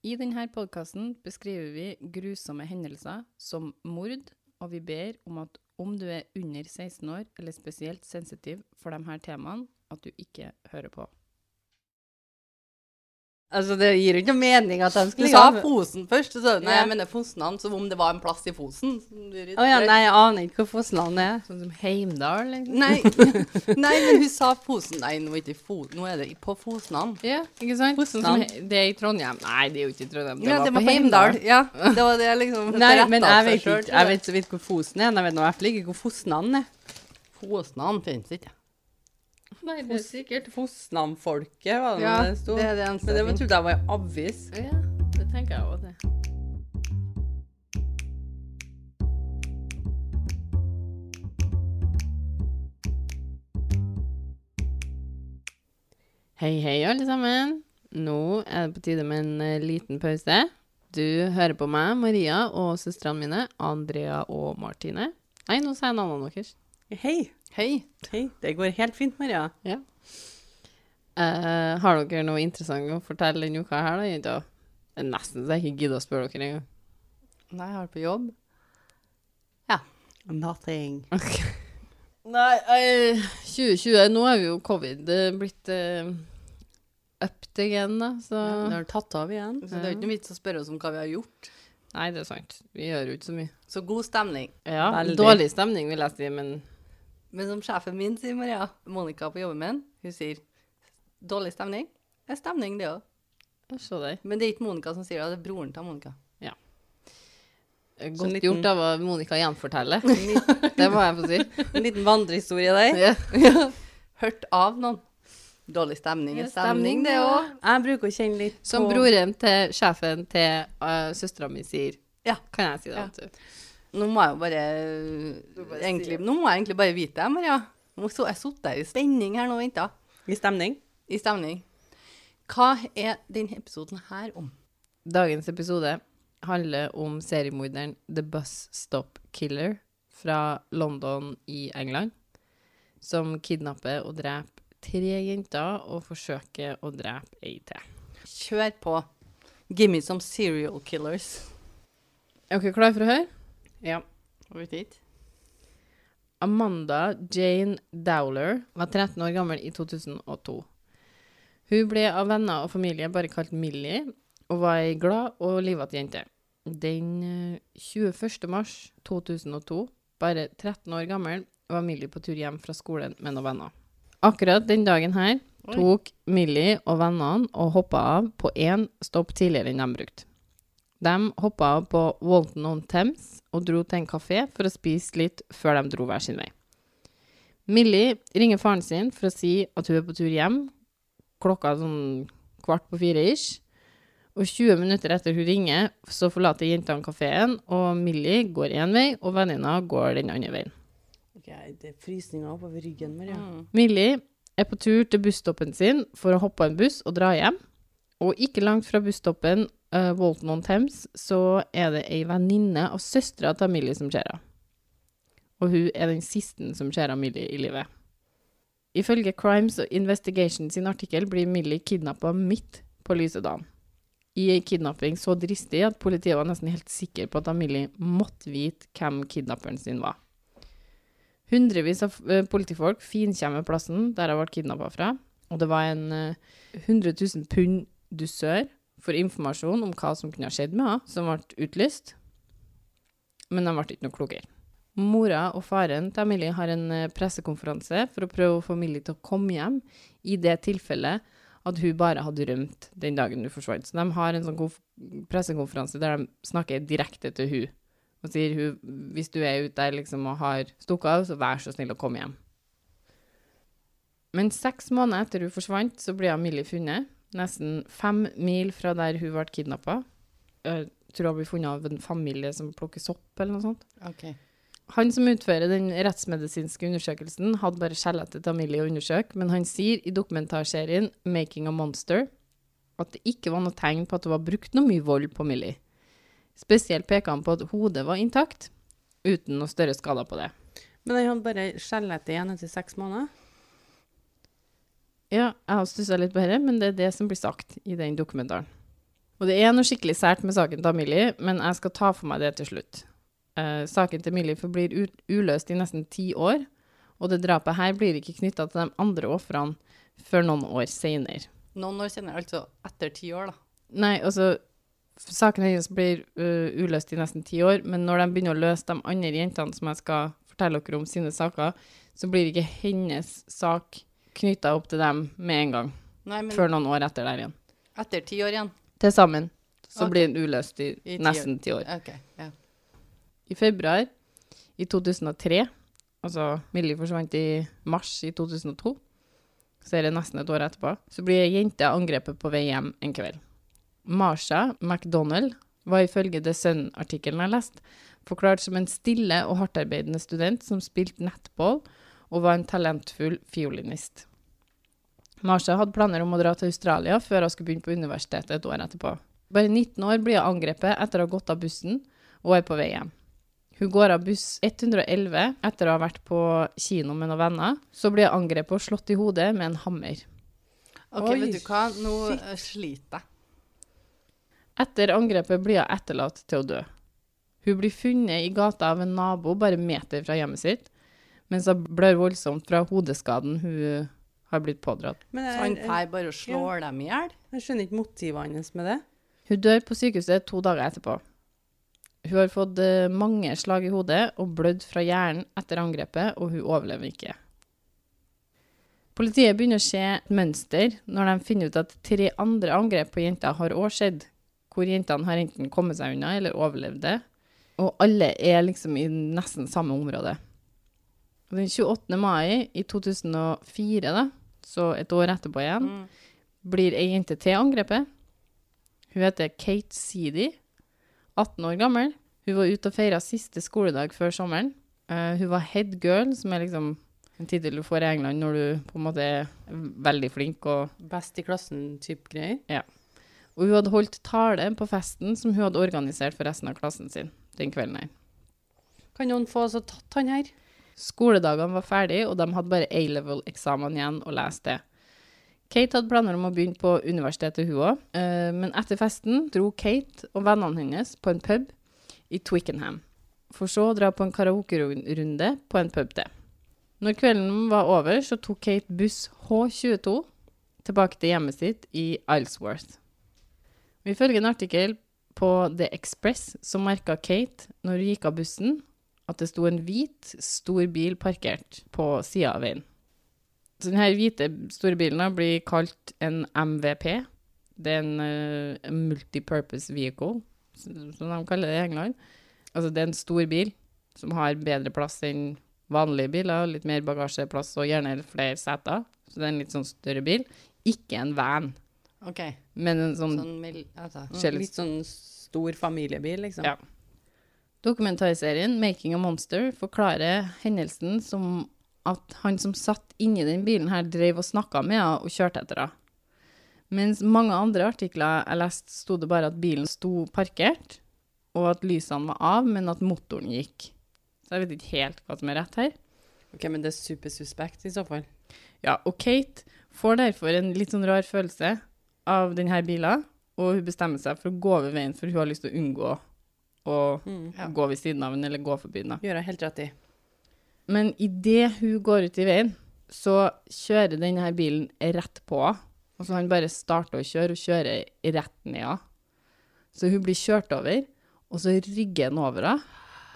I denne podkasten beskriver vi grusomme hendelser som mord, og vi ber om at om du er under 16 år eller spesielt sensitiv for disse temaene, at du ikke hører på. Altså, det gir jo ikke noe mening at de Du sa. Fosen først, så nei, Ja. jeg mener Fosnan, som om det var en plass i Fosen. Å oh, ja, nei, jeg aner ikke hvor Fossland er. Sånn som Heimdal, liksom. Nei, nei, men hun sa Fosen. Nei, nå er, det ikke Fo nå er det på Fosnan. Ja, ikke sant? Sånn som he- det er i Trondheim. Nei, det er jo ikke i Trondheim. Ja, det var på Heimdal. Ja, det var det liksom Nei, men jeg vet ikke. Jeg vet så vidt hvor Fosen er, jeg vet nå i hvert fall ikke hvor Fosnan er. Fosnan finnes ikke. Nei, det er sikkert Fosnam-folket, var det Ja, det sto. det er det eneste Men det trodde jeg var en avis. Ja, det tenker jeg òg, det. Hei, hei, alle sammen. Nå er det på tide med en eh, liten pause. Du hører på meg, Maria, og søstrene mine, Andrea og Martine. Nei, nå sier jeg navnene deres. Hei. Hei. Hei. Det går helt fint, Maria. Ja. Uh, har dere noe interessant å fortelle denne uka her, da, jenter? Det er nesten så jeg ikke gidder å spørre dere engang. Nei, jeg har på jobb. Ja. Nothing. Nei, eh, 2020 Nå er vi jo covid eh, blitt uh, upped again, da, så Det har tatt av igjen. Så det er ikke noe vits å spørre oss om hva vi har gjort. Nei, det er sant. Vi gjør jo ikke så mye. Så god stemning. Ja, Veldig. Dårlig stemning, vil jeg si, men Men som sjefen min sier, Maria, Monica på jobben min, hun sier dårlig stemning. Det er stemning, det òg. Men det er ikke Monica som sier det, det er broren til Monica. Ja. Godt en liten- gjort av Monica å gjenfortelle. det må jeg få si. En liten vandrehistorie der. Ja. Hørt av noen. Dårlig stemning er stemning, det òg. Jeg bruker å kjenne litt på Som broren til sjefen til uh, søstera mi sier. Ja. Kan jeg si det? Ja. Nå må jeg jo bare, bare egentlig, si Nå må jeg egentlig bare vite det, Maria. Nå så jeg sittet der i spenning her nå og venta. i stemning. I stemning. Hva er denne episoden her om? Dagens episode handler om seriemorderen The Bus Stop Killer fra London i England, som kidnapper og dreper tre jenter og forsøker å drepe ei til. Kjør på. Give me some serial killers. Er dere klare for å høre? Ja. Over tid. Amanda Jane Dowler var 13 år gammel i 2002. Hun ble av venner og familie bare kalt Millie, og var ei glad og livete jente. Den eh, 21. mars 2002, bare 13 år gammel, var Millie på tur hjem fra skolen med noen venner. Akkurat den dagen her tok Millie og vennene og hoppa av på én stopp tidligere enn de brukte. De hoppa av på Walton on Thames og dro til en kafé for å spise litt før de dro hver sin vei. Millie ringer faren sin for å si at hun er på tur hjem, klokka er sånn kvart på fire ish. Og 20 minutter etter hun ringer, så forlater jentene kafeen, og Millie går én vei, og venninna går den andre veien. Okay, det er frysninger oppover ryggen, Maria. Mm. Millie er på tur til busstoppen sin for å hoppe av en buss og dra hjem. Og ikke langt fra busstoppen uh, Walton on Thames så er det ei venninne av søstera til Millie som ser henne. Og hun er den siste som ser av Millie i livet. Ifølge Crimes og Investigation sin artikkel blir Millie kidnappa midt på lyse dagen. I ei kidnapping så dristig at politiet var nesten helt sikker på at Millie måtte vite hvem kidnapperen sin var. Hundrevis av eh, politifolk finkjemmer plassen der hun ble kidnappa fra, og det var en eh, 100 000 pund dusør for informasjon om hva som kunne ha skjedd med henne, som ble utlyst. Men de ble ikke noe klokere. Mora og faren til Emilie har en eh, pressekonferanse for å prøve å få Emilie til å komme hjem i det tilfellet at hun bare hadde rømt den dagen hun forsvant. Så de har en sånn pressekonferanse der de snakker direkte til hun og sier hun, hvis du er ute der liksom og har stukket av, så vær så snill å komme hjem. Men seks måneder etter hun forsvant, så ble Emilie funnet, nesten fem mil fra der hun ble kidnappa. Tror hun ble funnet av en familie som plukker sopp, eller noe sånt. Okay. Han som utfører den rettsmedisinske undersøkelsen, hadde bare skjelettet til Millie å undersøke, men han sier i dokumentarserien 'Making a Monster' at det ikke var noe tegn på at det var brukt noe mye vold på Millie. Spesielt peker han på at hodet var intakt, uten noe større skader på det. Men han hadde bare skjelettet igjen etter seks måneder. Ja, jeg har stussa litt på dette, men det er det som blir sagt i den dokumentaren. Og det er noe skikkelig sært med saken til Millie, men jeg skal ta for meg det til slutt. Eh, saken til Millie forblir uløst i nesten ti år, og det drapet her blir ikke knytta til de andre ofrene før noen år seinere. Noen år senere, altså etter ti år, da. Nei, altså Saken hennes blir uh, uløst i nesten ti år, men når de begynner å løse de andre jentene som jeg skal fortelle dere om sine saker, så blir ikke hennes sak knytta opp til dem med en gang, Nei, men før noen år etter der igjen. etter ti år igjen. Til sammen så okay. blir den uløst i, I ti nesten ti år. OK. Ja. I februar i 2003, altså Millie forsvant i mars i 2002, så er det nesten et år etterpå, så blir ei jente angrepet på vei hjem en kveld. Marsha McDonald var ifølge The Sun-artikkelen jeg leste, forklart som en stille og hardtarbeidende student som spilte nettball og var en talentfull fiolinist. Marsha hadde planer om å dra til Australia før hun skulle begynne på universitetet et år etterpå. Bare 19 år blir hun angrepet etter å ha gått av bussen og er på vei hjem. Hun går av buss 111 etter å ha vært på kino med noen venner. Så blir hun angrepet og slått i hodet med en hammer. OK, Oi, vet du hva, nå shit. eh, sliter jeg. Etter angrepet blir hun etterlatt til å dø. Hun blir funnet i gata av en nabo bare meter fra hjemmet sitt, mens hun blør voldsomt fra hodeskaden hun har blitt pådratt. Men Så han jeg, jeg, drar bare og slår dem i hjel? jeg skjønner ikke motivet hans med det. Hun dør på sykehuset to dager etterpå. Hun har fått eh, mange slag i hodet og blødd fra hjernen etter angrepet, og hun overlever ikke. Politiet begynner å se et mønster når de finner ut at tre andre angrep på jenter har også skjedd, hvor jentene har enten kommet seg unna eller overlevd det, og alle er liksom i nesten samme område. Den 28. mai i 2004, da, så et år etterpå igjen, Mm. blir ei jente til angrepet. Hun heter Kate Seedy, 18 år gammel. Hun var ute og feira siste skoledag før sommeren. Uh, hun var head girl, som er liksom en tittel du får i England når du på en måte er veldig flink. Og, Best i klassen-type greier. og hun hadde holdt tale på festen som hun hadde organisert for resten av klassen sin den kvelden her. Kan noen få oss tatt han her? Skoledagene var ferdig, og de hadde bare A-level-eksamen igjen å lese det. Kate hadde planer om å begynne på universitetet, hun òg, men etter festen dro Kate og vennene hennes på en pub i Twickenham, for så å dra på en karaokerunde på en pub til. Når kvelden var over, så tok Kate buss H22 tilbake til hjemmet sitt i Islesworth. Ifølge en artikkel på The Express så merka Kate, når hun gikk av bussen, at det sto en hvit, stor bil parkert på sida av veien. Så denne hvite, store bilen blir kalt en MVP. Det er en uh, multipurpose vehicle, som de kaller det i England. Altså det er en stor bil som har bedre plass enn vanlige biler, litt mer bagasjeplass og gjerne flere seter. Så det er en litt sånn større bil. Ikke en van, OK. men en sånn Sånn altså. Litt sånn stor familiebil, liksom. Ja. Dokumentarserien 'Making a Monster' forklarer hendelsen som at han som satt inni den bilen her, drev og snakka med henne og kjørte etter henne. Mens mange andre artikler jeg leste, sto det bare at bilen sto parkert, og at lysene var av, men at motoren gikk. Så jeg vet ikke helt hva som er rett her. Ok, Men det er supersuspekt i så fall. Ja, og Kate får derfor en litt sånn rar følelse av denne bilen, og hun bestemmer seg for å gå over veien, for hun har lyst til å unngå å Mm. Ja. gå ved siden av den, eller gå forbi den. Gjør jeg helt rett i. Men idet hun går ut i veien, så kjører denne bilen rett på henne. Og så han bare starter å kjøre, og kjører rett ned henne. Så hun blir kjørt over, og så rygger han over henne,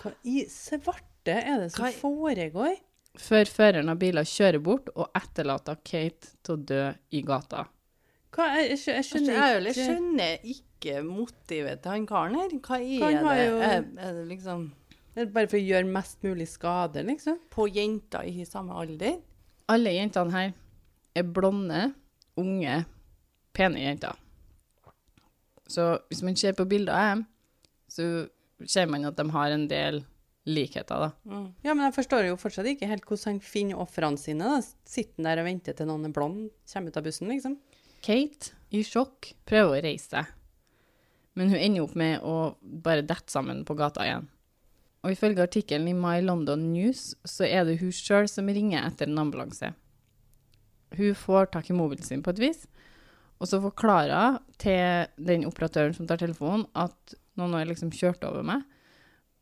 Hva i svarte er det som Hva foregår? før føreren av bilen kjører bort og etterlater Kate til å dø i gata. Hva jeg, jeg Altså, skjønner jeg ikke skjønner ikke motivet til han karen her. Hva er det? jo- Er, er det liksom Det er Bare for å gjøre mest mulig skade, liksom? på jenter i samme alder? Alle jentene her er blonde, unge, pene jenter. Så hvis man ser på bilder av dem, så ser man at de har en del likheter, da. Mm. Ja, men jeg forstår jo fortsatt ikke helt hvordan han finner ofrene sine. da. Sitter han der og venter til noen er blond, kommer ut av bussen, liksom? Kate, i sjokk, prøver å reise seg. Men hun ender opp med å bare dette sammen på gata igjen. Og ifølge artikkelen i My London News, så er det hun sjøl som ringer etter en ambulanse. Hun får tak i mobilen sin på et vis, Og så forklarer hun til den operatøren som tar telefonen, at noen har liksom kjørt over meg.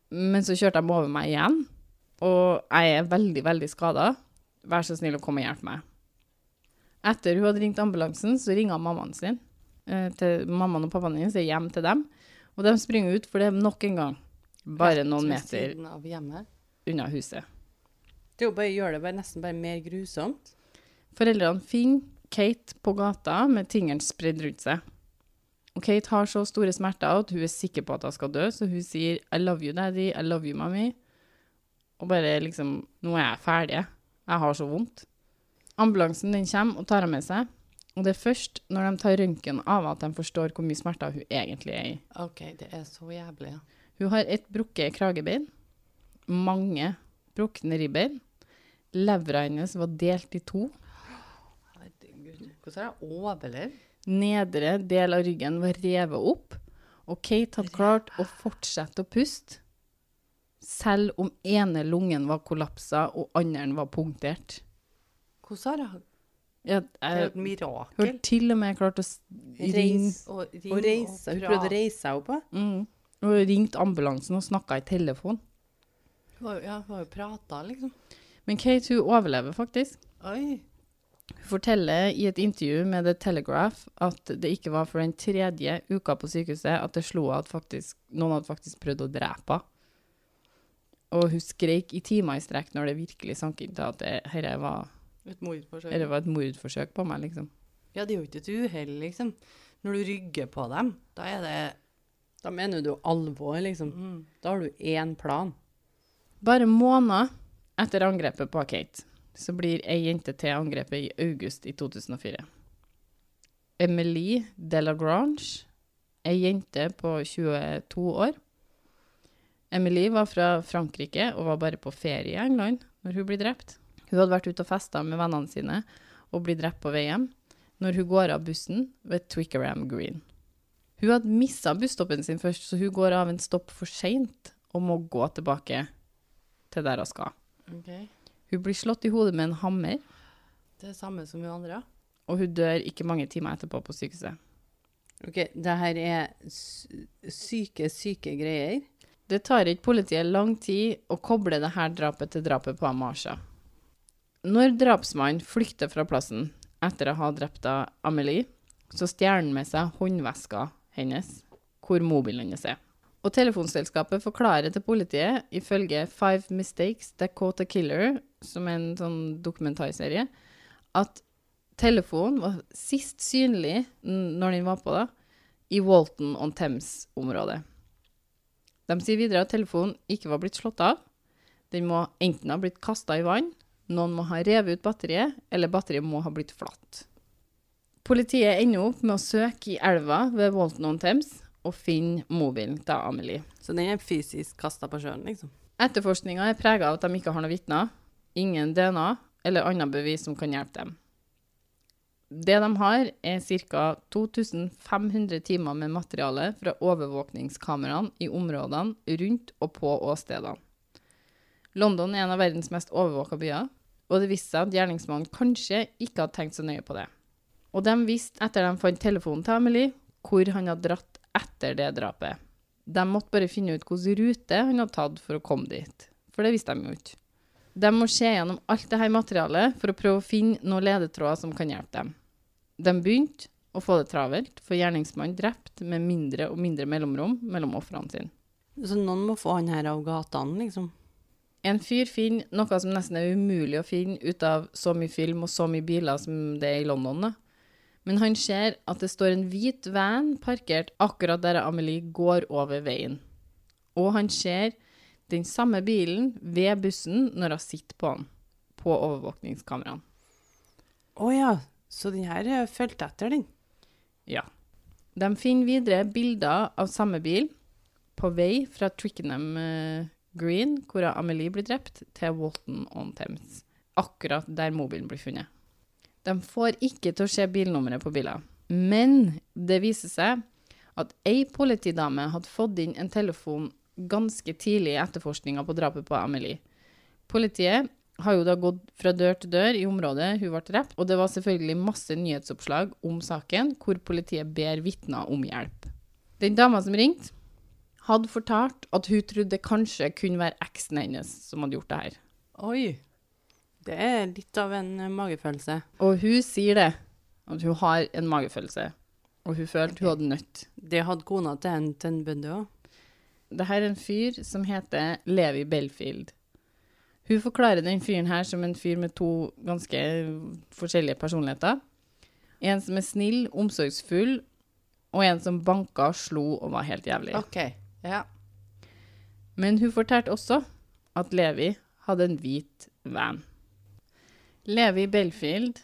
Men så kjørte de over meg igjen, og jeg er veldig, veldig skada. Vær så snill å komme og hjelpe meg. Etter hun hadde ringt ambulansen, så ringer mammaen sin til mammaen og pappaen din, så er hjem til dem. Og de springer ut, for det er nok en gang bare noen meter unna huset. Det er jo bare å gjøre det bare, nesten bare mer grusomt. Foreldrene finner Kate på gata med tingene spredd rundt seg. Og Kate har så store smerter at hun er sikker på at hun skal dø, så hun sier 'I love you, daddy. I love you, mommy'. Og bare liksom 'Nå er jeg ferdig. Jeg har så vondt'. Ambulansen den kommer og tar henne med seg. Og det er først når de tar røntgen av at de forstår hvor mye smerter hun egentlig er i. OK, det er så jævlig. Hun har et brukket kragebein, mange brukne ribbein. Levra hennes var delt i to. Herregud. Hvordan har jeg overlevd? Nedre del av ryggen var revet opp, og Kate hadde klart å fortsette å puste, selv om ene lungen var kollapsa og andre var punktert. Hvordan har jeg Det er jo et mirakel. har til og med klart å ringe. Og ring Og reise. Hun prøvde å reise seg opp. mm, Hun ringt ambulansen og snakka i telefon. Hun Ja, hun har jo prata, liksom. Men Kate hun overlever faktisk. Oi. Hun forteller i et intervju med The Telegraph at det ikke var for den tredje uka på sykehuset at det slo at faktisk, noen hadde faktisk prøvd å drepe henne. Og hun skreik i timer i strekk når det virkelig sank inn til at det, dette var, Et mordforsøk. Eller det var et mordforsøk på meg, liksom. Ja, det er jo ikke et uhell, liksom. Når du rygger på dem, da er det Da mener du alvor, liksom. mm. Da har du én plan. Bare måneder etter angrepet på Kate, så blir ei jente til angrepet i august i 2004. Emily Delagrange, ei jente på 22 år. Emily var fra Frankrike og var bare på ferie i England når hun blir drept. Hun hadde vært ute og festa med vennene sine og blitt drept på vei hjem når hun går av bussen ved Twickerham Green. Hun hadde mista busstoppen sin først, så hun går av en stopp for seint og må gå tilbake til der hun skal. Okay. Hun blir slått i hodet med en hammer, Det er samme som hun andre. og hun dør ikke mange timer etterpå på sykehuset. Ok, det her er syke, syke greier. Det tar ikke politiet lang tid å koble det her drapet til drapet på Amasha. Når drapsmannen flykter fra plassen etter å ha drept Amelie, så stjeler han med seg håndveska hennes, hvor mobilen hennes er. Og telefonselskapet forklarer til politiet, ifølge Five Mistakes That Caught a Killer, som er en sånn dokumentarserie, at telefonen var sist synlig når den var på da, i Walton on Thames-området. De sier videre at telefonen ikke var blitt slått av. Den må enten ha blitt kasta i vann, noen må ha revet ut batteriet, eller batteriet må ha blitt flatt. Politiet ender opp med å søke i elva ved Walton on Thames og finne mobilen til Amelie. Så den er fysisk kasta på sjøen, liksom. Etterforskninga er prega av at de ikke har noen vitner, ingen DNA eller annet bevis som kan hjelpe dem. Det de har, er ca. 2500 timer med materiale fra overvåkningskameraene i områdene rundt og på åstedene. London er en av verdens mest overvåka byer, og det viste seg at gjerningsmannen kanskje ikke hadde tenkt så nøye på det. Og de visste, etter de fant telefonen til Amelie, hvor han hadde dratt etter det drapet. De måtte bare finne ut hvilken rute han hadde tatt for å komme dit, for det visste de jo ikke. De må se gjennom alt dette materialet for å prøve å finne noen ledetråder som kan hjelpe dem. De begynte å få det travelt, for gjerningsmannen drept med mindre og mindre mellomrom mellom ofrene sine. Så noen må få han her av gatene, liksom. En fyr finner noe som nesten er umulig å finne ut av så mye film og så mye biler som det er i London. da. Men han ser at det står en hvit van parkert akkurat der Amelie går over veien. Og han ser den samme bilen ved bussen når hun sitter på den, på overvåkningskameraene. Å ja, så den her er fulgt etter, den. Ja. De finner videre bilder av samme bil på vei fra Twickenham eh, Green, hvor Amelie blir drept, til Walton on Thames. Akkurat der mobilen blir funnet. De får ikke til å se bilnummeret på bilen, Men det viser seg at ei politidame hadde fått inn en telefon ganske tidlig i etterforskninga på drapet på Amelie. Politiet har jo da gått fra dør til dør i området hun ble drept, og det var selvfølgelig masse nyhetsoppslag om saken, hvor politiet ber vitner om hjelp. Den dama som ringte, hadde fortalt at hun trodde det kanskje kunne være eksen hennes som hadde gjort det her. Oi. Det er litt av en eh, magefølelse. Og hun sier det, at hun har en magefølelse, og hun følte hun hadde nødt. Det hadde kona til en, en òg. Det her er en fyr som heter Levi Belfield. Hun forklarer den fyren her som en fyr med to ganske forskjellige personligheter. En som er snill, omsorgsfull, og en som banka, slo og var helt jævlig. OK. Ja. Men hun fortalte også at Levi hadde en hvit van. Levi Belfield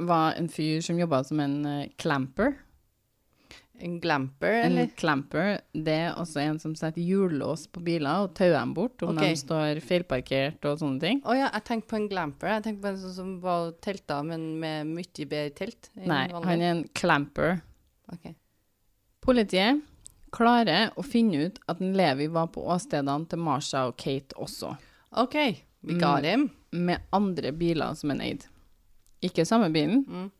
var en fyr som jobba som en uh, clamper. En glamper, En clamper, det er også en som setter hjullås på biler og tauer dem bort om okay. de står feilparkert og sånne ting. Å ja, jeg tenkte på en glamper. Jeg tenkte på en sånn som var telta, men med mye bedre telt. Nei, han er en clamper. Ok. Politiet klarer å finne ut at en Levi var på åstedene til Marsha og Kate også, OK. Vi ga Mm. dem. med andre biler som en eid. Ikke samme bilen, Mm.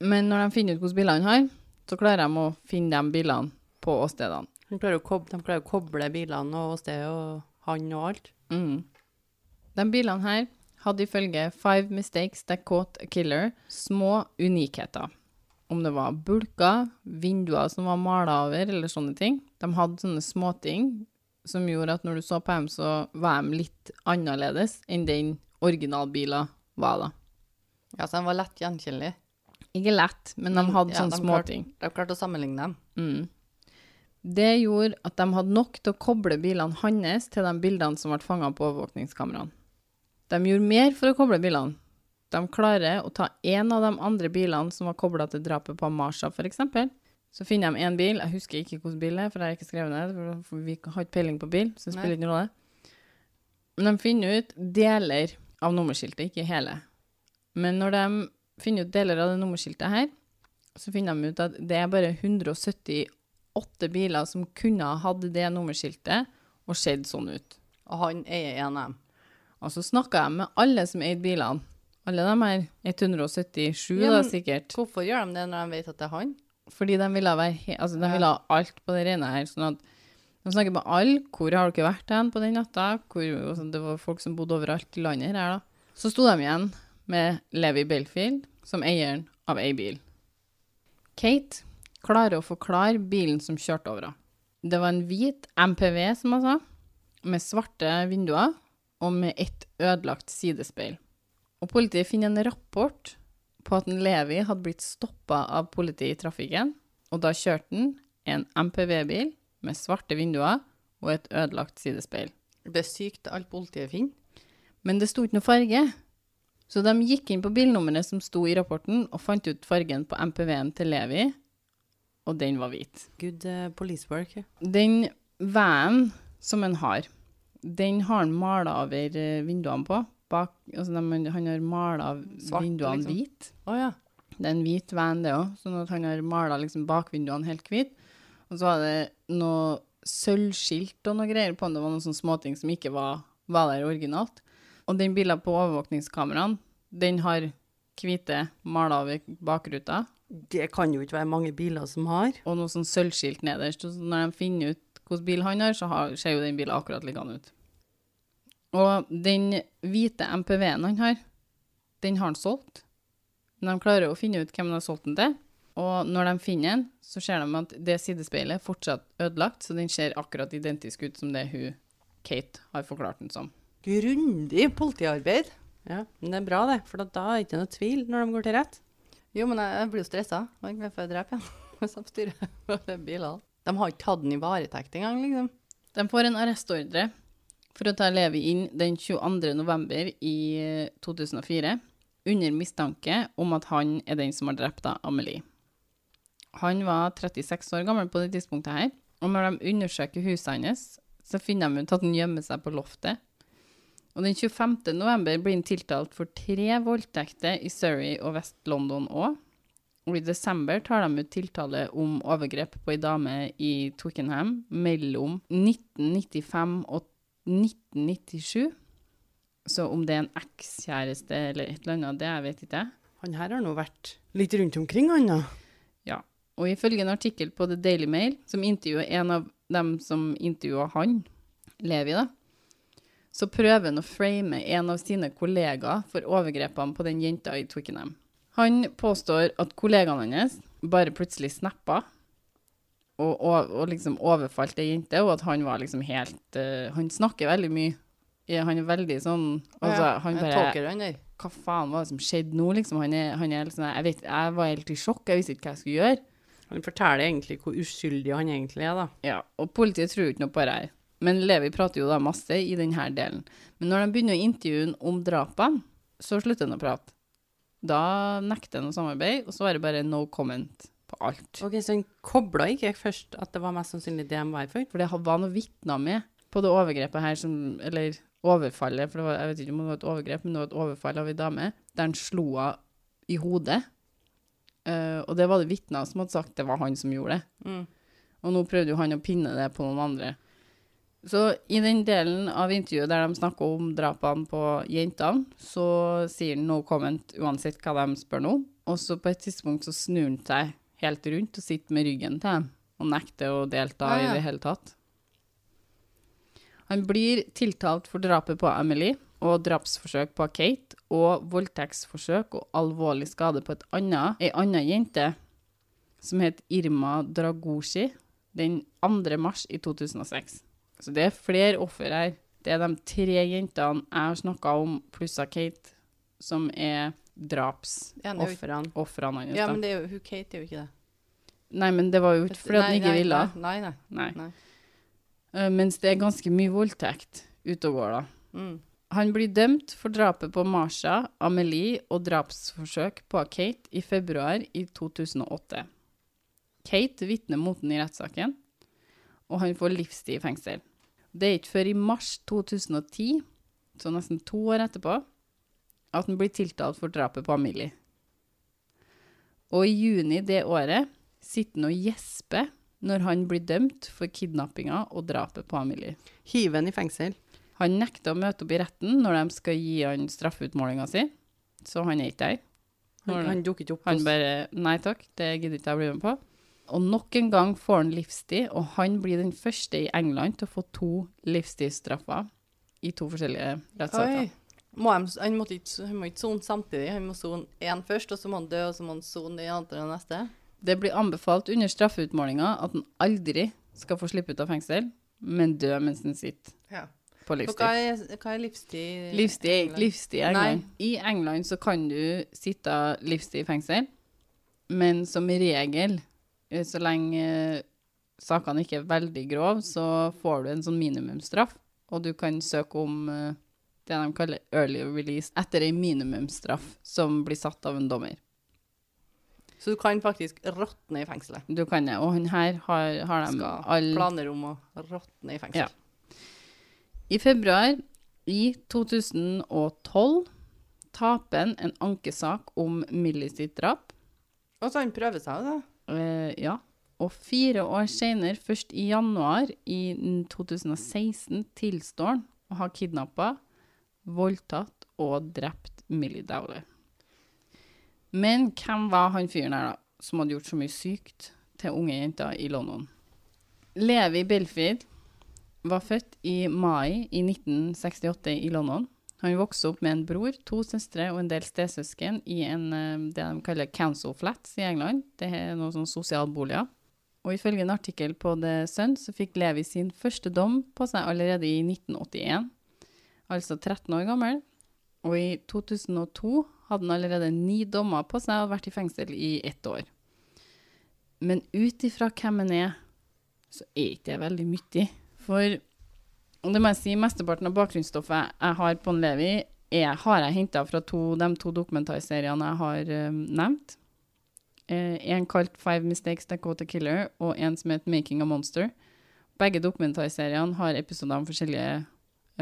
men når de finner ut hvilke biler han har, så klarer de å finne de bilene på åstedene. De klarer De klarer å koble bilene og åstedet og han og alt. Mm. De bilene her hadde ifølge Five Mistakes That Caught a Killer små unikheter. Om det var bulker, vinduer som var mala over, eller sånne ting. De hadde sånne småting som gjorde at når du så på dem, så var de litt annerledes enn den originalbilen var da. Ja, så de var lett gjenkjennelige. Ikke lett, men de Mm, hadde ja, sånne småting. De klarte å sammenligne dem. Mm. Det gjorde at de hadde nok til å koble bilene hans til de bildene som ble fanget på overvåkningskameraene. De gjorde mer for å koble bilene. De klarer å ta en av de andre bilene som var koblet til drapet på Amasha, eksempel. Så finner de en bil, jeg husker ikke hvilken bil det er, for jeg har ikke skrevet ned, for vi har ikke peiling på bil, så det spiller ikke noe rolle. Men de finner ut deler av nummerskiltet, ikke hele. Men når de finner ut deler av det nummerskiltet her, så finner de ut at det er bare 178 biler som kunne ha hatt det nummerskiltet og sett sånn ut. Og han eier en av dem. Og så snakka jeg med alle som eide bilene. Alle de her 177 Ja, da, sikkert. Hvorfor gjør de det når de vet at det er han? Fordi de ville, være altså, de ville ha alt på det rene her. Sånn at de snakker med alle. Hvor har dere vært hen på den natta? Hvor, altså, det var folk som bodde overalt i landet her. da. Så sto de igjen med Levi Belfield som eieren av ei bil. Kate klarer å forklare bilen som kjørte over henne. Det var en hvit MPV, som hun sa, med svarte vinduer og med ett ødelagt sidespeil. Og politiet finner en rapport på at en Levi hadde blitt stoppa av politiet i trafikken, og da kjørte han en MPV-bil med svarte vinduer og et ødelagt sidespeil. Det er sykt alt politiet finner. Men det sto ikke noe farge. Så de gikk inn på bilnummeret som sto i rapporten, og fant ut fargen på MPV-en til Levi, og den var hvit. Good uh, police work. Den vanen som han har, den har han mala over eh, vinduene på. Bak, altså de, han har mala vinduene liksom. hvit. Oh, ja. Det er en hvit van, det òg, sånn at han har mala liksom bakvinduene helt hvit. Og så var det noe sølvskilt og noe greier på den. Det var noen sånne småting som ikke var, var der originalt. Og den bilen på overvåkningskameraene, den har hvite mala over bakruta, Det kan jo ikke være mange biler som har. og noe sånn sølvskilt nederst. Og så når de finner ut hvilken bil han har, så har, ser jo den bilen akkurat likedan ut. Og den hvite MPV-en han har, den har han solgt. Men de klarer å finne ut hvem de har solgt den til. Og når de finner den, så ser de at det sidespeilet er fortsatt ødelagt, så den ser akkurat identisk ut som det hun, Kate, har forklart den som. Grundig politiarbeid. Ja, men det er bra det, for da er det ikke noe tvil når de går til rett. Jo, men jeg, jeg blir jo stressa. Jeg er klar for å drepe igjen. Hvis de styrer bilene. De har ikke tatt den i varetekt engang, liksom. De får en arrestordre for å ta Levi inn den 22. november i eh, 2004, under mistanke om at han er den som har drept Amelie. Han var 36 år gammel på det tidspunktet her, og når de undersøker huset hans, så finner de ut at han gjemmer seg på loftet. Og den 25. november blir han tiltalt for tre voldtekter i Surrey og Vest-London òg. Og i desember tar de ut tiltale om overgrep på ei dame i Twickenham mellom 1995 og 1997. Så om det er en ekskjæreste eller et eller annet, det jeg vet ikke jeg. Han her har nå vært litt rundt omkring, han da. Ja. Og ifølge en artikkel på The Daily Mail, som intervjuer en av dem som intervjua han, Levi, da, så prøver han å frame en av sine kollegaer for overgrepene på den jenta i Twickenham. Han påstår at kollegaene hans bare plutselig snappa og, og, og liksom overfalt ei jente, og at han var liksom helt uh, Han snakker veldig mye. Ja, han er veldig sånn Altså, han bare tolker han der. hva faen var det som skjedde nå, liksom? Han er, han er liksom, jeg, vet, jeg var helt i sjokk, jeg visste ikke hva jeg skulle gjøre. Han forteller egentlig hvor uskyldig han egentlig er, da. Ja, og politiet tror jo ikke noe på det her. Men Levi prater jo da masse i denne delen. Men når de begynner å intervjue om drapene, så slutter han å prate. Da nekter han å samarbeide, og så er det bare no comment på alt. Ok, Så han kobla ikke først at det var mest sannsynlig det de var her for? For det var noen vitner med på det overgrepet her som Eller overfallet, for det var, jeg vet ikke om det var et overgrep, men det var et overfall av ei dame, der han slo henne i hodet. Uh, og det var det vitner som hadde sagt det var han som gjorde det. Mm. Og nå prøvde jo han å pinne det på noen andre. Så i den delen av intervjuet der de snakker om drapene på jentene, så sier han no comment uansett hva de spør nå. Og så på et tidspunkt så snur han seg helt rundt og sitter med ryggen til dem og nekter å delta Ja, ja. i det hele tatt. Han blir tiltalt for drapet på Emily og drapsforsøk på Kate og voldtektsforsøk og alvorlig skade på et annet, ei anna jente som het Irma Dragoshi den 2. mars i 2006. Så det er flere offer her. Det er de tre jentene jeg har snakka om, pluss Kate, som er drapsofrene Ja. Ja, men det jo, hun Kate er jo ikke det. Nei, men det var jo ikke fordi Nei, ikke ville. Nei, nei. Nei. nei. Uh, Mens det er ganske mye voldtekt ute og går, da. Mm. Han blir dømt for drapet på Marsha, Amelie og drapsforsøk på Kate i februar i 2008. Kate vitner mot den i rettssaken, og han får livstid i fengsel. Det er ikke før i mars 2010, så nesten to år etterpå, at han blir tiltalt for drapet på Amelie. Og i juni det året sitter han og gjesper når han blir dømt for kidnappinga og drapet på Amelie. Hive han i fengsel. Han nekter å møte opp i retten når de skal gi han straffeutmålinga si, så han er ikke der. Han, han dukker ikke opp. Han bare Nei takk, det gidder ikke jeg å bli med på. Og nok en gang får han livstid, og han blir den første i England til å få to livstidsstraffer i to forskjellige rettssaker. Må han, han, måtte ikke, han må ikke sone samtidig. Han må sone én først, og så må han dø, og så må han sone det andre og neste. Det blir anbefalt under straffeutmålinga at han aldri skal få slippe ut av fengsel, men dø mens han sitter Ja. på livstid. hva er, hva er livstid? Livstid er ikke England? livstid i England. I England så kan du sitte livstid i fengsel, men som regel, eh, så lenge eh, sakene ikke er veldig grove, så får du en sånn minimumsstraff, og du kan søke om eh, det de kaller early release etter en minimumsstraff som blir satt av en dommer. Så du kan faktisk råtne i fengselet. Du kan det, og han her har, har de Skal all planer om å råtne i fengsel. Ja. I februar i 2012 taper han en ankesak om Millie sitt drap. Og så han prøver seg, da. Uh, ja. Og fire år senere, først i januar i 2016, tilstår han å ha kidnappa, voldtatt og drept Millie Dowler. Men hvem var han fyren her, da, som hadde gjort så mye sykt til unge jenter i London? Levi Belfield var født i mai i 1968 i London. Han vokste opp med en bror, to søstre og en del stesøsken i en, eh, det de kaller council flats i England. Det er noen sånn sosialboliger. Og ifølge en artikkel på The Sun så fikk Levi sin første dom på seg allerede i 1981, altså 13 år gammel. Og i 2002 hadde han allerede ni dommer på seg og vært i fengsel i ett år. Men ut ifra hvem han er, så er ikke det veldig mye. For og det må jeg si, mesteparten av bakgrunnsstoffet jeg har på en Levi, er, har jeg henta fra to, de to dokumentarseriene jeg har eh, nevnt. Eh, en kalt 'Five Mistakes Dakota Killer' og en som heter 'Making a Monster'. Begge dokumentarseriene har episoder om forskjellige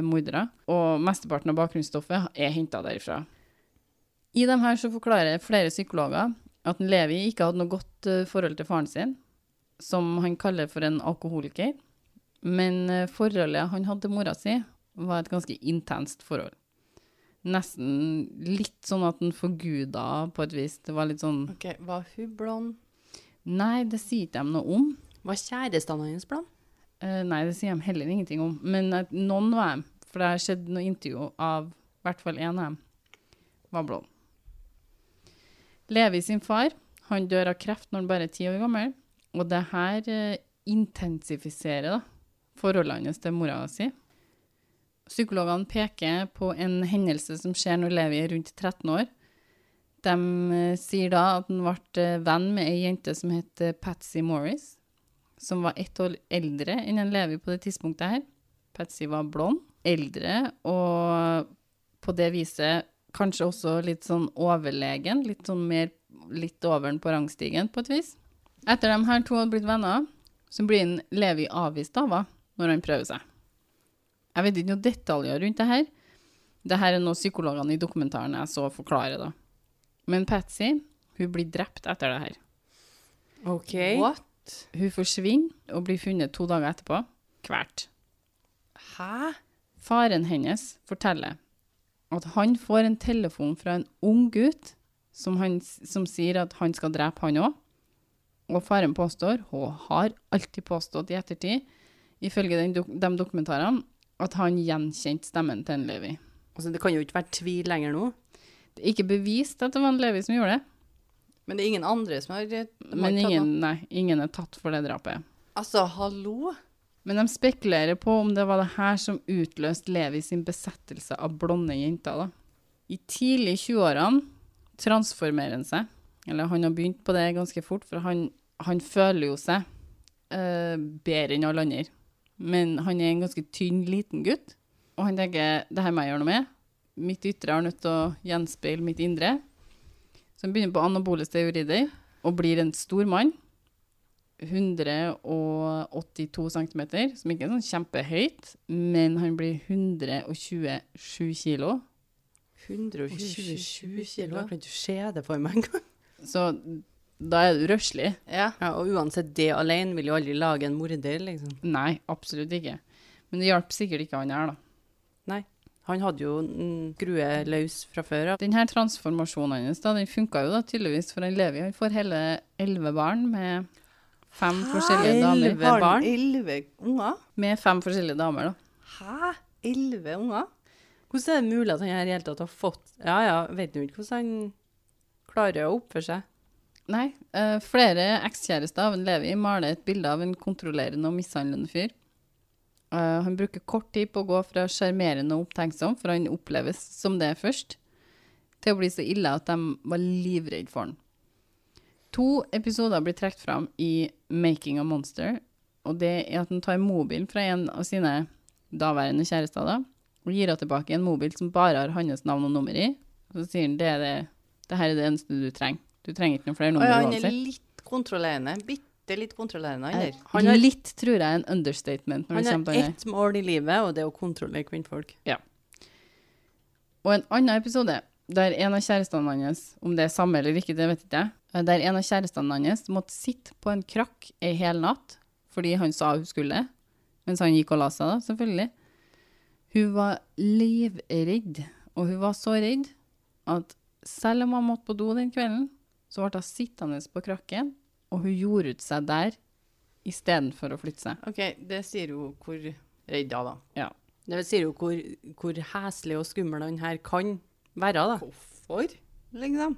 mordere, og mesteparten av bakgrunnsstoffet er henta derifra. I dem her så forklarer flere psykologer at Levi ikke hadde noe godt eh, forhold til faren sin, som han kaller for en alkoholiker. Men eh, forholdet han hadde til mora si, var et ganske intenst forhold. Nesten litt sånn at han forguda på et vis. Det var litt sånn Ok, Var hun blond? Nei, det sier ikke de noe om. Var kjærestene hans blond? Eh, nei, det sier de heller ingenting om. Men noen av dem. For det har skjedd noe intervju av i hvert fall én av dem var blond. Levi sin far han dør av kreft når han bare er ti år gammel. Og det her eh, intensifiserer da, forholdet hans til mora si. Psykologene peker på en hendelse som skjer når Levi er rundt 13 år. De eh, sier da at han ble eh, venn med ei jente som het eh, Patsy Morris, som var ett år eldre enn en Levi på det tidspunktet her. Patsy var blond, eldre, og på det viset kanskje også litt sånn overlegen, litt sånn mer litt over den på rangstigen på et vis. Etter de her to hadde blitt venner, så blir en Levi avvist av henne når han prøver seg. Jeg vet ikke noen detaljer rundt det her. Det her er noe psykologene i dokumentaren jeg så forklarer, da. Men Patsy, hun blir drept etter det her. OK. What? Hun forsvinner og blir funnet to dager etterpå, kvert. Hæ? Faren hennes forteller at han får en telefon fra en ung gutt som, han, som sier at han skal drepe han òg. Og faren påstår, og har alltid påstått i ettertid, ifølge den de dokumentarene, at han gjenkjente stemmen til en Levi. Altså, det kan jo ikke være tvil lenger nå. Det er ikke bevist at det var en Levi som gjorde det, Men det er ingen andre som har har men ikke tatt ingen, nei, ingen er tatt for det drapet. Altså, hallo? Men de spekulerer på om det var det her som utløste Levi sin besettelse av blonde jenter. da. I tidlig 20-årene transformerer han seg. Eller han har begynt på det ganske fort, for han, han føler jo seg uh, bedre enn alle andre. Men han er en ganske tynn, liten gutt, og han tenker det her må jeg gjøre noe med. Mitt ytre er nødt til å gjenspeile mitt indre. Så han begynner på anabole steorider og blir en stor mann. 182 cm, som ikke er sånn kjempehøyt, men han blir 127 kilo. 127 kilo. Jeg kan ikke se det for meg engang. Så da er du røslig. Ja. Ja, og uansett det alene vil jo aldri lage en morder, liksom. Nei, absolutt ikke. Men det hjalp sikkert ikke han her, da. Nei. Han hadde jo en grue løs fra før av. Denne transformasjonen hans da, den funka jo da tydeligvis for en Levi. Han får hele elleve barn med fem forskjellige damer. Elleve barn? elleve unger? Med fem forskjellige damer, da. Hæ? Elleve unger? Hvordan er det mulig at han her i hele tatt har fått Ja, ja, vet du ikke hvordan han klarer å oppføre seg. Nei, Uh, flere ekskjærester av en Levi maler et bilde av en kontrollerende og mishandlende fyr. Eh, han bruker kort tid på å gå fra sjarmerende og opptenksom, for han oppleves som det først, til å bli så ille at de var livredde for han. To episoder blir trukket fram i Making a Monster, og det er at han tar mobilen fra en av sine daværende kjærester da, og gir henne tilbake en mobil som bare har hans navn og nummer i. Og så sier han det, er det, det her er det eneste du trenger. Du trenger ikke noen flere nummer. Og ja, han er litt kontrollerende. Bitte litt kontrollerende, han der. Litt tror jeg er en understatement. Han har ett mål i livet, og det er å kontrollere kvinnfolk. Og en annen episode der en av kjærestene hans, om det er samme eller ikke, det vet ikke jeg, eh, der en av kjærestene hans måtte sitte på en krakk ei hel natt fordi han sa hun skulle mens han gikk og la seg, da, selvfølgelig. Hun var livredd, og hun var så redd at selv om han måtte på do den kvelden, så ble hun sittende på krakken, og hun gjorde ut seg der istedenfor å flytte seg. OK, det sier jo hvor redd da, da. Ja. Det sier jo hvor, hvor heslig og skummel han her kan være, da. Hvorfor, liksom?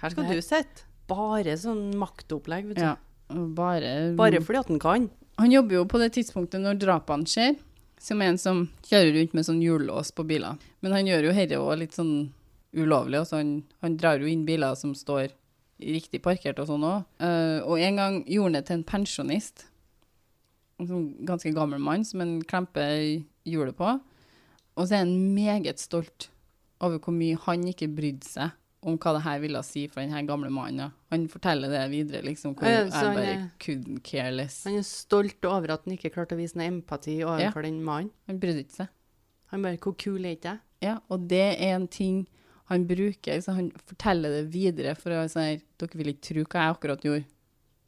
Her skal Det- du sitte. Bare sånn maktopplegg, vet du. Ja, bare Bare fordi at han kan. Han jobber jo på det tidspunktet når drapene skjer, som en som kjører rundt med sånn hjullås på biler. Men han gjør jo dette òg litt sånn ulovlig, altså han, han drar jo inn biler som står riktig parkert og sånn òg. og en gang gjorde han det til en pensjonist, en sånn ganske gammel mann som han klemper hjulet på. Og så er han meget stolt over hvor mye han ikke brydde seg om hva det her ville si for den gamle mannen. Han forteller det videre, liksom, hvor Ja, jeg bare er- couldn't care less. Han er stolt over at han ikke klarte å vise noe empati overfor den mannen. Han brydde ikke seg. Han bare 'Hvor kul er ikke jeg?' Ja, og det er en ting han bruker. Så han forteller det videre for å si Dere vil ikke tro hva jeg akkurat gjorde.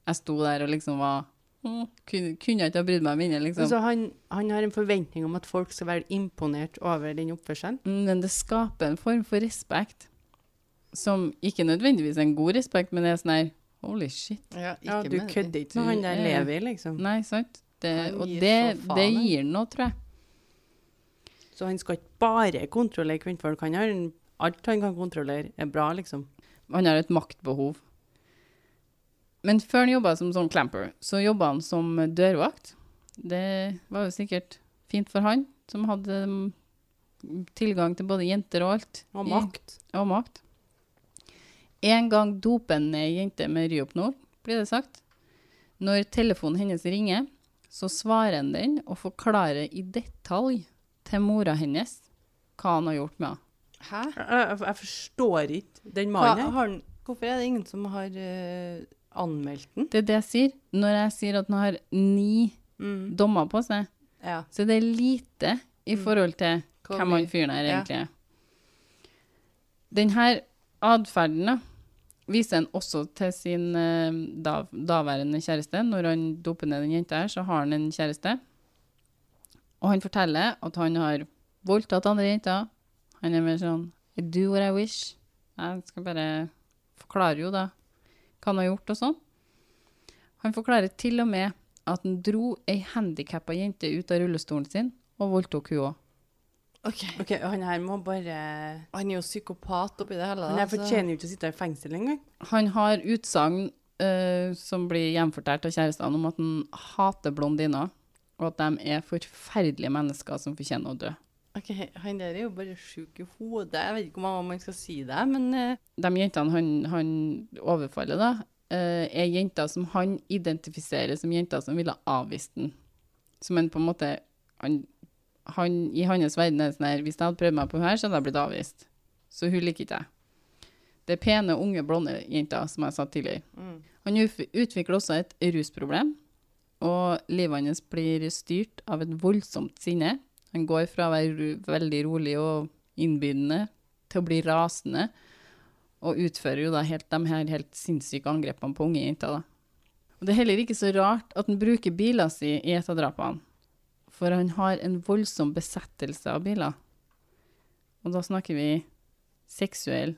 Jeg sto der og liksom var Kunne, kunne jeg ikke ha brydd meg mindre, liksom. Så han, han har en forventning om at folk skal være imponert over den oppførselen. Men det skaper en form for respekt, som ikke nødvendigvis er en god respekt, men det er sånn her Holy shit. Ja, du kødder ikke med han der er- Levi, liksom. Nei, sant? Det, og det, det gir noe, tror jeg. Så han skal ikke bare kontrollere kvinnfolk. Han har en- alt han kan kontrollere, er bra, liksom. Han har et maktbehov. Men før han jobba som sånn clamper, så jobba han som dørvakt. Det var jo sikkert fint for han, som hadde mm, tilgang til både jenter og alt. Og i- makt. Og makt. En gang doper han ei jente med Ryopnol, blir det sagt. Når telefonen hennes ringer, så svarer han den og forklarer i detalj til mora hennes hva han har gjort med henne. Hæ? Jeg, jeg, forstår ikke den mannen. her. har han, Hvorfor er det ingen som har uh, anmeldt den? det er det jeg sier. Når jeg sier at den har ni Mm. dommer på seg, Ja. så det er lite i forhold til Hvor hvem han fyren her egentlig er. Denne atferden da, viser han også til sin uh, da, daværende kjæreste. Når han doper ned den jenta her, så har han en kjæreste. Og han forteller at han har voldtatt andre jenter. Han er mer sånn I do what I wish. Jeg skal bare forklare jo da hva han har gjort og sånn. Han forklarer til og med at han dro ei handikappa jente ut av rullestolen sin og voldtok hun òg. OK, han her må bare Han er jo psykopat oppi det hele. Han her fortjener jo ikke å sitte i fengsel engang. Han har utsagn uh, som blir gjenfortalt av kjærestene om at han hater blondiner, og at de er forferdelige mennesker som fortjener å dø. Ok, Han der er jo bare sjuk i hodet. Jeg vet ikke om man skal si det, men eh, De jentene han, han overfaller, da, eh, er jenter som han identifiserer som jenter som ville avvist den. Som en på en måte han, han, I hans verden er det sånn her Hvis jeg hadde prøvd meg på her, så hadde jeg blitt avvist. Så hun liker ikke jeg. Det er pene, unge, blonde jenter, som jeg sa tidligere. mm. Han utvikler også et rusproblem, og livet hans blir styrt av et voldsomt sinne. Han går fra å være veldig rolig og innbydende til å bli rasende, og utfører jo da helt de her helt sinnssyke angrepene på unge jenter. Det er heller ikke så rart at han bruker bilen sin i et av drapene, for han har en voldsom besettelse av biler. Og da snakker vi seksuell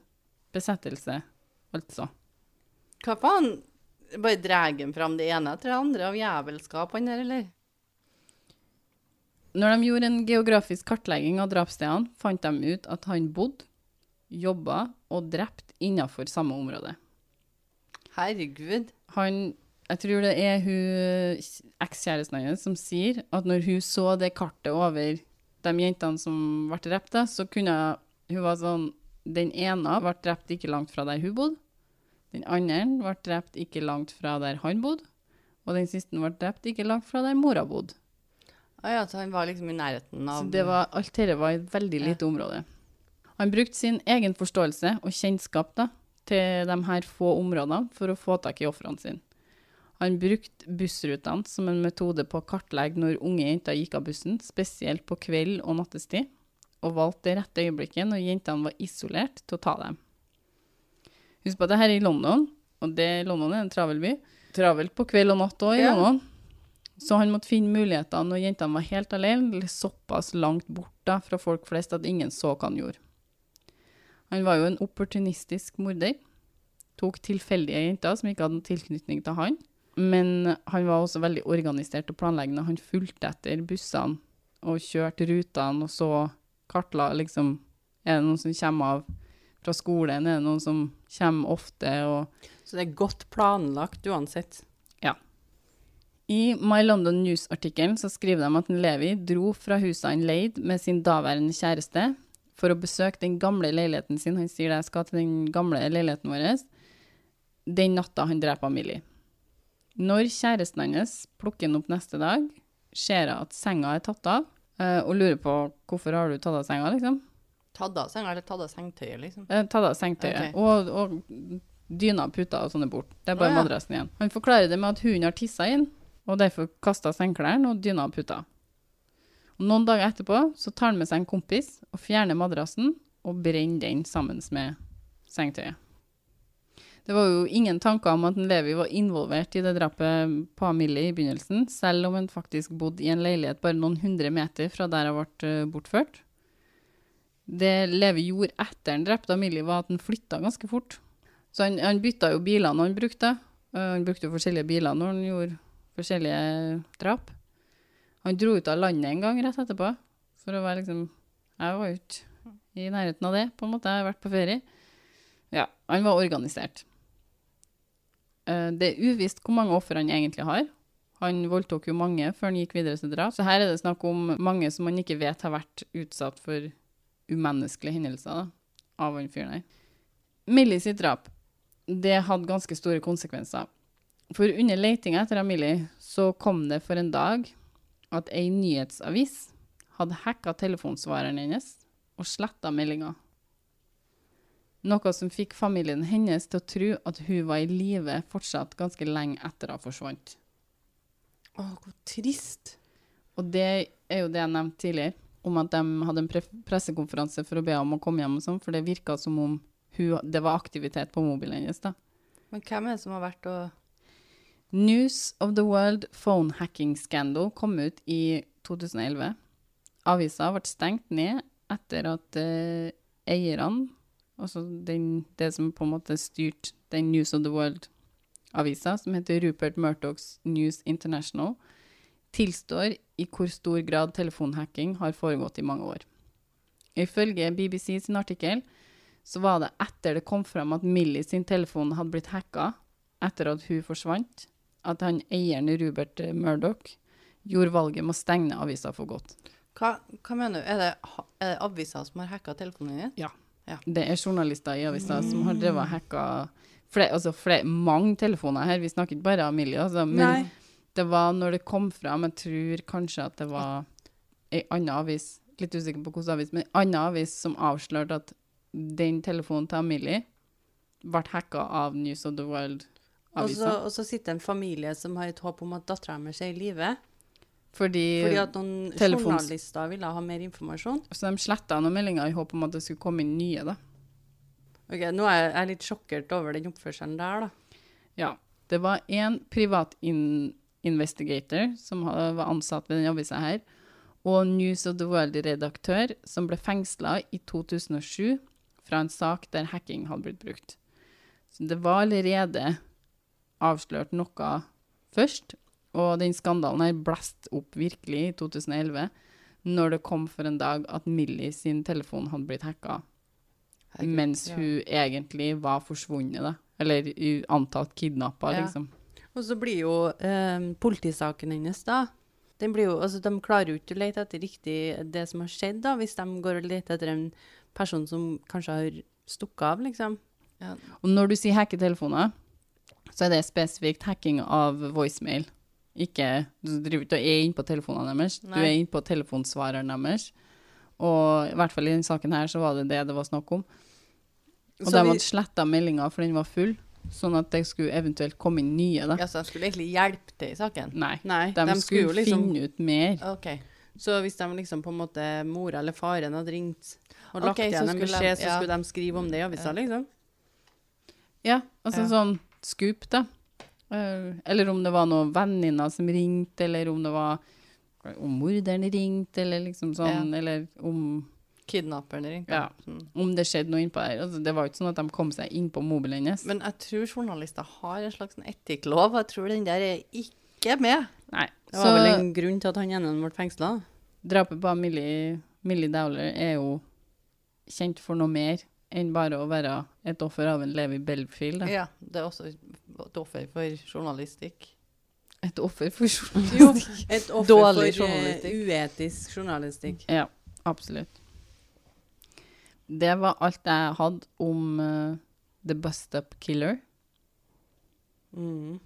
besettelse, altså. Hva faen? Bare drar han fram det ene etter det andre av jævelskap, han der, eller? Når de gjorde en geografisk kartlegging av drapsstedene, fant de ut at han bodde, jobba og drept innenfor samme område. Herregud. Han, jeg tror det er hun ekskjæresten hans som sier at når hun så det kartet over de jentene som ble drept, så kunne hun var sånn Den ene ble drept ikke langt fra der hun bodde. Den andre ble drept ikke langt fra der han bodde. Og den siste ble drept ikke langt fra der mora bodde. Ah, ja, så han var liksom i nærheten av Så det var, alt dette var et veldig lite område. Han brukte sin egen forståelse og kjennskap da, til de her få områdene for å få tak i ofrene sine. Han brukte bussrutene som en metode på å kartlegge når unge jenter gikk av bussen, spesielt på kveld og nattestid, og valgte det rette øyeblikket når jentene var isolert til å ta dem. Husk på at dette er i London, og det, London er en travel by. Travelt på kveld og natt òg i Ja. London. Så han måtte finne muligheter når jentene var helt alene, eller såpass langt borte fra folk flest at ingen så hva han gjorde. Han var jo en opportunistisk morder. Tok tilfeldige jenter som ikke hadde noen tilknytning til han. Men han var også veldig organisert og planleggende. Han fulgte etter bussene og kjørte rutene og så kartla liksom Er det noen som kommer av fra skolen? Er det noen som kommer ofte? og Så det er godt planlagt uansett. I My London News-artikkelen så skriver de at Levi dro fra huset han leide med sin daværende kjæreste for å besøke den gamle leiligheten sin. Han sier jeg skal til den gamle leiligheten vår. Den natta han dreper Millie. Når kjæresten hans plukker han opp neste dag, ser hun at senga er tatt av, eh, og lurer på hvorfor har du tatt av senga, liksom. Tatt av senga eller tatt av sengetøyet, liksom. Eh, tatt av sengetøyet. Okay. Og, og dyna, puter og sånne bort. Det er bare oh, ja. madrassen igjen. Han forklarer det med at hunden har tissa inn, og derfor kasta sengeklærne og dyna og puta. Og noen dager etterpå så tar han med seg en kompis og fjerner madrassen og brenner den sammen med sengetøyet. Det var jo ingen tanker om at Levi var involvert i det drapet på Millie i begynnelsen, selv om han faktisk bodde i en leilighet bare noen hundre meter fra der hun ble eh, bortført. Det Levi gjorde etter han drepte Millie, var at han flytta ganske fort. Så han, han bytta jo bilene han brukte. Eh, Han brukte jo forskjellige biler når han gjorde forskjellige drap. Han dro ut av landet en gang rett etterpå, for å være liksom Jeg var jo ikke i nærheten av det, på en måte. Jeg har vært på ferie. Ja, han var organisert. Eh, Det er uvisst hvor mange offer han egentlig har. Han voldtok jo mange før han gikk videre til drap. Så her er det snakk om mange som man ikke vet har vært utsatt for umenneskelige hendelser av han fyren her. Millie sitt drap, det hadde ganske store konsekvenser. For under letinga etter Amelie så kom det for en dag at ei nyhetsavis hadde hacka telefonsvareren hennes og sletta meldinga. Noe som fikk familien hennes til å tro at hun var i live fortsatt ganske lenge etter hun forsvant. Å, hvor trist. Og det er jo det jeg nevnte tidligere, om at de hadde en pre pressekonferanse for å be om å komme hjem og sånn, for det virka som om hun, det var aktivitet på mobilen hennes, da. Men hvem er det som har vært og News of the World Phone Hacking Scandal kom ut i 2011. Avisa ble stengt ned etter at eh, eierne, altså den, det som på en måte styrte den News of the World-avisa, som heter Rupert Murtochs News International, tilstår i hvor stor grad telefonhacking har foregått i mange år. Ifølge BBC sin artikkel så var det etter det kom fram at Millie sin telefon hadde blitt hacka etter at hun forsvant, at han eieren Rupert Murdoch gjorde valget med å stenge avisa for godt. Hva, hva mener du? Er det, er det aviser som har hacka telefonen din? Det er journalister i avisa som har drevet og hacka flere, altså flere, mange telefoner her. Vi snakker ikke bare om Emilie. altså, men Nei. det var når det kom fram, jeg tror kanskje at det var ei anna avis, litt usikker på hvilken avis, men ei anna avis som avslørte at den telefonen til Emilie ble hacka av News of the World-avisa. Og så sitter en familie som har et håp om at dattera deres er i live, Fordi, fordi at noen telefons- journalister ville ha mer informasjon. så de sletta noen meldinger i håp om at det skulle komme inn nye, da. Ok, Nå er jeg- litt sjokkert over den oppførselen der, da. Ja. Det var en privat in investigator som var ansatt ved den avisa her, og News of the World-redaktør som ble fengsla i 2007 fra en sak der hacking hadde blitt brukt. Så det var allerede avslørt noe først, og den skandalen her blåste opp virkelig i 2011, når det kom for en dag at Millie sin telefon hadde blitt hacka, Herregud, mens ja. hun egentlig var forsvunnet, da. Eller antatt kidnappa, Ja. liksom. Og så blir jo eh, politisaken hennes, da den blir jo, altså De klarer jo ikke å lete etter riktig det som har skjedd, da, hvis de går og leter etter en person som kanskje har stukket av, liksom. Ja. Og når du sier hacke telefoner, så er det spesifikt hacking av voicemail. Ikke, du driver og er inne på telefonene deres, du er inne på telefonsvareren deres. Og i hvert fall i denne saken her, så var det det det var snakk om. Og Så de vi- hadde sletta meldinga for den var full, sånn at det skulle eventuelt komme inn nye, da. Ja, så de skulle egentlig hjelpe til i saken? Nei, Nei, de, skulle, skulle liksom finne ut mer. OK. Så hvis de liksom på en måte mora eller faren hadde ringt og lagt okay, igjen en de- beskjed, så skulle de skrive om det i avisa, liksom? Ja, altså Ja. sånn scoop, da. Eh, eller om det var noen venninner som ringte, eller om det var om morderen ringte, eller liksom sånn, eller om, Kidnapperen ringte. Ja. Mm. om det skjedde noe innpå der. Altså, det var jo ikke sånn at de kom seg inn på mobilen hennes. Men jeg tror journalister har en slags etikklov, og jeg tror den der er ikke med. Nei. Det Så var vel en grunn til at han ene ble fengsla. drapet på Millie, Millie Dowler er jo kjent for noe mer enn bare å være et offer av en Levi Belfield. Ja, det er også et offer for journalistikk. Et offer for journalistikk. Jo, et offer Dårlig for eh, journalistikk. uetisk journalistikk. Ja, absolutt. Det var alt jeg hadde om uh, The Bust Up Killer. Mm.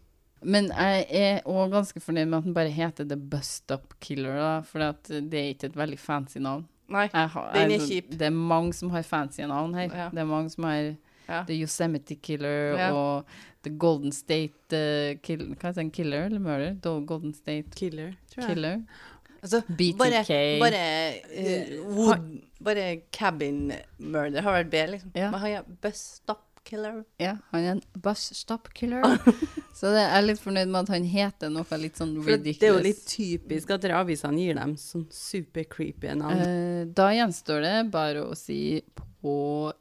Men jeg er òg ganske fornøyd med at den bare heter The Bust Up Killer, da, for det er ikke et veldig fancy navn. Nei. Har- Den er kjip. Det er mange som har fancy navn her. Ja. Det er mange som har Ja. The Yosemite Killer Ja. og The Golden State uh, kill, Hva heter den? Killer eller murder? The Golden State Killer, tror jeg. Killer. Altså, BTK. bare, bare, uh, wood, bare cabin murder har vært bedre, liksom. Ja. Men han er bust up killer. Ja, han er en bus stop killer. Så det, jeg er litt fornøyd med at han heter noe litt sånn For ridiculous. det er jo litt typisk at avisene gir dem sånn super creepy navn. Eh, da gjenstår det bare å si på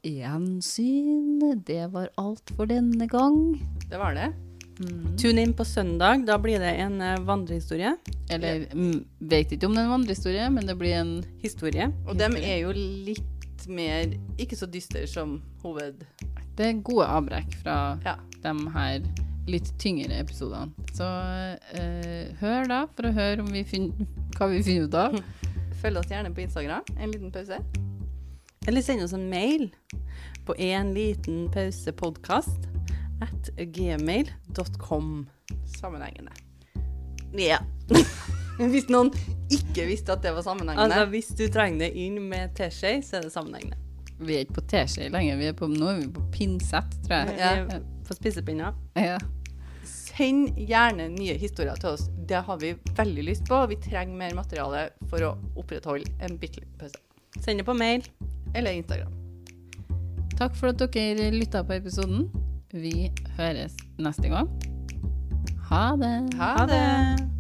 gjensyn. Det var alt for denne gang. det var det. Tune inn på søndag. Da blir det en eh, vandrehistorie. Eller mm, vet ikke om det er en vandrehistorie, men det blir en Historie. Og dem er jo litt mer ikke så dyster som hoved... Det er gode avbrekk fra Ja. de her litt tyngre episodene. Så eh, hør da, for å høre om vi finner, hva vi finner ut av. Følg oss gjerne på Instagram. En liten pause. Eller send oss en mail på en liten pause podkast at gmail.com. Sammenhengende. Ja. Hvis noen ikke visste at det var sammenhengende Altså, hvis du trenger det inn med teskje, så er det sammenhengende. Vi er ikke på teskje lenger, vi er på, nå er vi på pinsett, tror jeg. Ja. På spisepinner. Ja. Send gjerne nye historier til oss. Det har vi veldig lyst på. Vi trenger mer materiale for å opprettholde en bitte liten pause. Send det på mail. Eller Instagram. Takk for at dere lytta på episoden. Vi høres neste gang. Ha det. Ha Ha det.